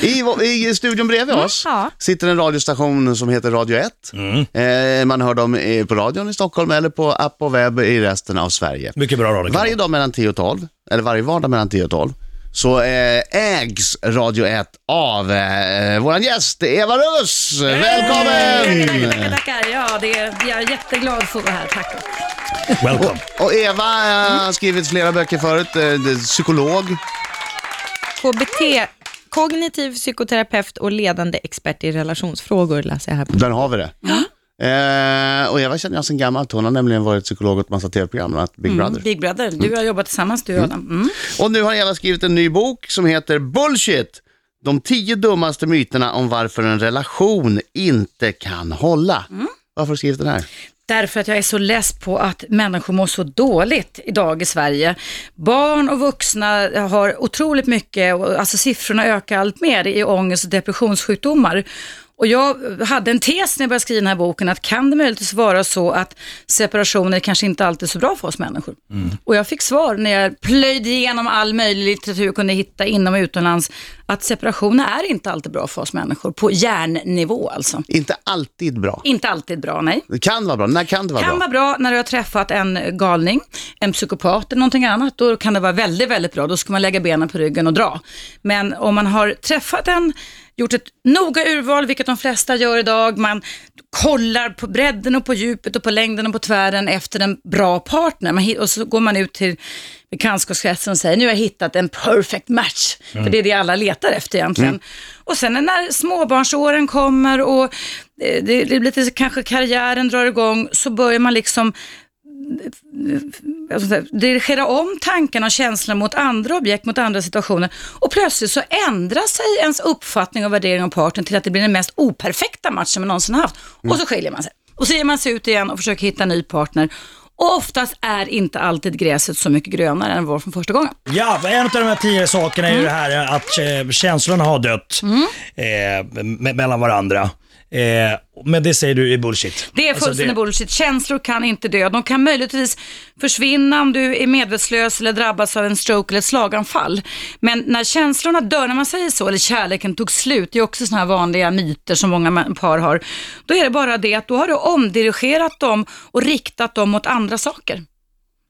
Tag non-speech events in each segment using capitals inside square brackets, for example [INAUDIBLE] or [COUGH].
I, I studion bredvid oss ja. sitter en radiostation som heter Radio 1. Eh, man hör dem på radion i Stockholm eller på app och webb i resten av Sverige. Mycket bra radio. Varje dag mellan 10 och 12, eller varje vardag mellan 10 och 12, så eh, ägs Radio 1 av eh, vår gäst Eva Russ. Välkommen! Tackar, tackar. Ja, det är, jag är jätteglad för att vara här. Tack. Welcome. Och Eva eh, har skrivit flera böcker förut, eh, psykolog. KBT, kognitiv psykoterapeut och ledande expert i relationsfrågor läser jag här på. Där har vi det. Eh, och Eva känner jag sedan gammalt, hon har nämligen varit psykolog åt massa tv-program, bland annat Big Brother. Big Brother, du har jobbat tillsammans du och Adam. Mm. Och nu har Eva skrivit en ny bok som heter Bullshit! De tio dummaste myterna om varför en relation inte kan hålla. Varför har du skrivit den här? Därför att jag är så less på att människor mår så dåligt idag i Sverige. Barn och vuxna har otroligt mycket, alltså siffrorna ökar allt mer i ångest och depressionssjukdomar. Och jag hade en tes när jag började skriva den här boken, att kan det möjligtvis vara så att separationer kanske inte alltid är så bra för oss människor? Och jag fick svar när jag plöjde igenom all möjlig litteratur och kunde hitta inom och utomlands, att separationer är inte alltid bra för oss människor, på hjärnnivå alltså. Inte alltid bra. Inte alltid bra, nej. Det kan vara bra. När kan det vara kan bra? vara bra när du har träffat en galning, en psykopat eller någonting annat. Då kan det vara väldigt, väldigt bra. Då ska man lägga benen på ryggen och dra. Men om man har träffat en, gjort ett noga urval, vilket de flesta gör idag, man kollar på bredden och på djupet och på längden och på tvären efter en bra partner. Och så går man ut till bekantskapskretsen och säger nu har jag hittat en perfect match. För det är det alla letar efter egentligen. Och sen när småbarnsåren kommer och eh, det, det blir lite, kanske karriären drar igång, så börjar man liksom alltså, dirigera om tankarna och känslorna mot andra objekt, mot andra situationer. Och plötsligt så ändrar sig ens uppfattning och värdering av parten till att det blir den mest operfekta matchen man någonsin haft. Och så skiljer man sig. Och så ger man sig ut igen och försöker hitta en ny partner. Och oftast är inte alltid gräset så mycket grönare än det var från första gången. Ja, en av de här tio sakerna är ju det här att eh, känslorna har dött eh, me- mellan varandra. Eh, men det säger du är bullshit. Det är Alltså, fullständigt bullshit. Känslor kan inte dö. De kan möjligtvis försvinna om du är medvetslös eller drabbas av en stroke eller ett slaganfall. Men när känslorna dör, när man säger så, eller kärleken tog slut, det är också sådana här vanliga myter som många par har. Då är det bara det att då har du omdirigerat dem och riktat dem mot andra saker.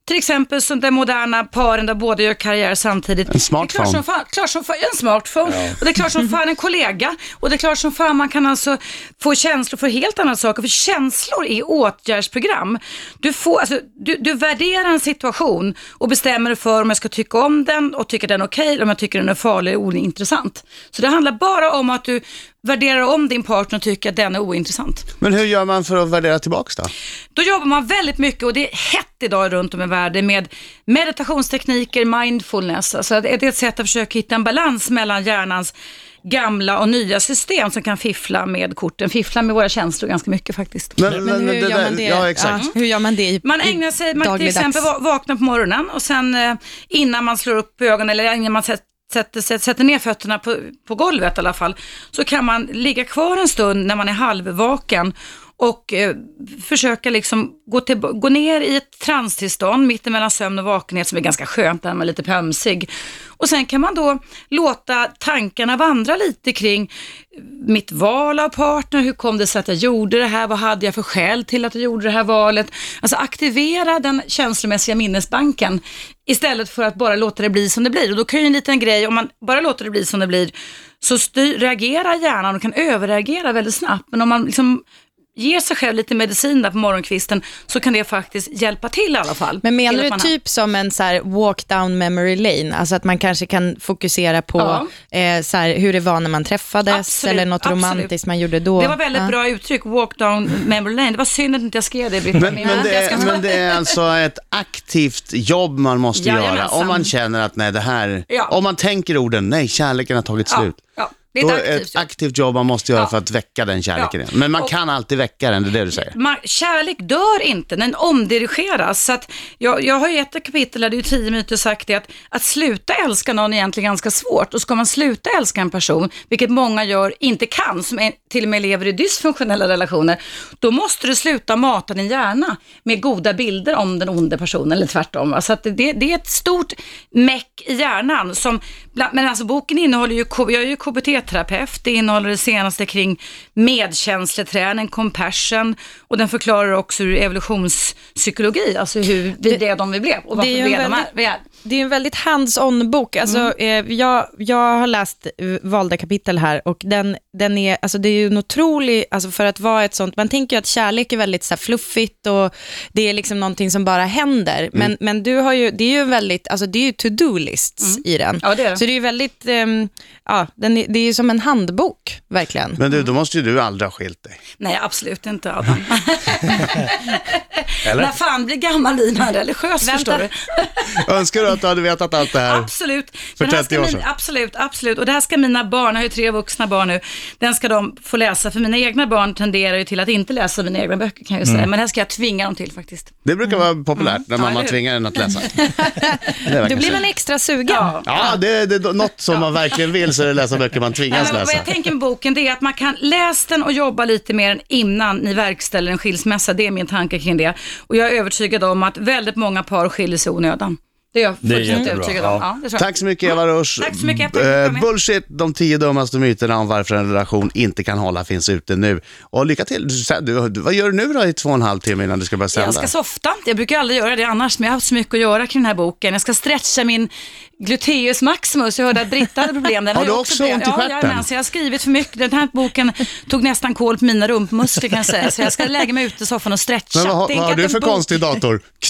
Till exempel som de moderna paren där båda gör karriär samtidigt. En smartphone. Det är klart som fan, klart som fan, en smartphone. Och det är klart som fan en kollega. Och det är klart som fan man kan alltså få känslor för helt andra saker. För känslor är åtgärdsprogram. Du, får, alltså, du, du värderar en situation och bestämmer dig för om jag ska tycka om den och tycker den är okej eller om jag tycker den är farlig och ointressant. Så det handlar bara om att du värderar om din partner och tycker att den är ointressant. Men hur gör man för att värdera tillbaks då? Då jobbar man väldigt mycket och det är hett idag runt om i världen med meditationstekniker, mindfulness. Alltså det är ett sätt att försöka hitta en balans mellan hjärnans gamla och nya system som kan fiffla med korten, fiffla med våra känslor ganska mycket faktiskt. Men hur gör där- man det? Ja, exakt. hur gör man det i Man ägnar sig, man till exempel va- vaknar på morgonen och sen eh, innan man slår upp ögonen eller innan man sätter Sätter, sätter, ner fötterna på, på golvet i alla fall, så kan man ligga kvar en stund när man är halvvaken och eh, försöka liksom gå, till, gå ner i ett transtillstånd mittemellan sömn och vakenhet som är ganska skönt, där man är lite pömsig. Och sen kan man då låta tankarna vandra lite kring mitt val av partner, hur kom det sig att jag gjorde det här, vad hade jag för skäl till att jag gjorde det här valet? Alltså aktivera den känslomässiga minnesbanken istället för att bara låta det bli som det blir. Och då kan ju en liten grej, om man bara låter det bli som det blir, så styr, reagerar hjärnan och kan överreagera väldigt snabbt. Men om man liksom ger sig själv lite medicin där på morgonkvisten så kan det faktiskt hjälpa till i alla fall. Men menar du man har- typ som en så här walk down memory lane? Alltså att man kanske kan fokusera på Ja. eh, så här, hur det var när man träffades Absolut, eller något absolut. romantiskt man gjorde då? Det var väldigt Ja. bra uttryck, walk down memory lane. Det var synd att inte jag skrev det, Britta. Men, men, det jag ska men det är alltså ett aktivt jobb man måste göra Jajamensan. om man känner att nej det här, Ja. om man tänker orden nej kärleken har tagit ja, slut. ja, det är ett aktivt ett jobb. aktivt jobb man måste göra Ja. för att väcka den kärleken Ja. Men man Och- kan alltid väcka den, det är det du säger. Man, kärlek dör inte, den omdirigeras. Så att jag, jag har ju ett kapitel där det är tio minuter sagt det att, att sluta älska någon är egentligen ganska svårt. Och ska man sluta älska en person, vilket många gör, inte kan, som är, till och med lever i dysfunktionella relationer, då måste du sluta mata din hjärna med goda bilder om den onde personen, eller tvärtom. va. Så att det, det är ett stort meck i hjärnan. Som, men alltså boken innehåller ju, jag är ju KBT-terapeut. Det innehåller det senaste kring medkänsleträning, compassion och den förklarar också hur evolutionspsykologi, alltså hur vi blev de vi blev och varför det är vi är de väldigt- vi är. Det är en väldigt hands-on bok. Alltså, Mm. eh, jag, jag har läst eh, valda kapitel här och den, den är, alltså, det är ju en otrolig, alltså, för att vara ett sånt, man tänker ju att kärlek är väldigt så här, fluffigt och det är liksom någonting som bara händer. Men, men du har ju, det är ju väldigt, alltså det är ju to-do-lists i den. Ja, det är det. Så det är ju väldigt, ehm, ja, den är, det är ju som en handbok, verkligen. Men du, då måste ju du aldrig ha skilt dig. Nej, absolut inte Adam. [LAUGHS] Eller? När fan blir gammal blir man religiös, Vänta. förstår du. Önskar du att du hade vetat allt det här? Absolut. För Den här 30 ska år min- sedan. Absolut, absolut. Och det här ska mina barn, jag har ju tre vuxna barn nu, den ska de få läsa. För mina egna barn tenderar ju till att inte läsa mina egna böcker kan jag ju säga. Men det här ska jag tvinga dem till faktiskt. Det brukar vara populärt när Ja, mamma hur? tvingar en att läsa. [LAUGHS] Då blir man extra sugen. Ja. Ja, det, det är något som man verkligen vill så är det läsa böcker man Nej, tvingas men vad läsa. jag tänker med boken det är att man kan läsa den och jobba lite mer än innan ni verkställer en skilsmässa. Det är min tanke kring det. Och jag är övertygad om att väldigt många par skiljer sig onödan. Det är jag Det är fullständigt jättebra, övertygad om. ja. Ja, det tror jag. Tack så mycket Eva Rusch. Tack så mycket. Tack för att Eh, med. Bullshit, de tio dummaste myterna om varför en relation inte kan hålla finns ute nu. Och lycka till. Du, du, du, vad gör du nu då i två och en halv timme innan du ska börja sända? Jag ska softa. Jag brukar aldrig göra det annars, men jag har haft så mycket att göra kring den här boken. Jag ska stretcha min gluteus maximus. Jag hörde att Britta hade problem. Den Har ju du också ont i ja, stjärten? jajamän, så jag har skrivit för mycket. Den här boken tog nästan kål på mina rumpmuskler kan jag säga. Så jag ska lägga mig ute i soffan och stretcha. Men vad, har- Tänk vad har att du en för bok- konstig dator? [LAUGHS]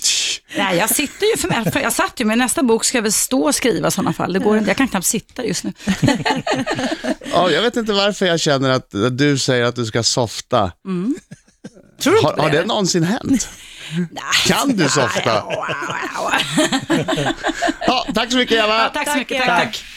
Nej, jag sitter ju för mig. Jag satt ju, men nästa bok ska jag väl stå och skriva i sådana fall. Det går inte. Jag kan knappt sitta just nu. [LAUGHS] Ja, jag vet inte varför jag känner att du säger att du ska softa. Tror du Har, inte har det? det någonsin hänt? Kan du softa? Ja, tack så mycket Eva. Ja, tack så mycket. Tack, tack.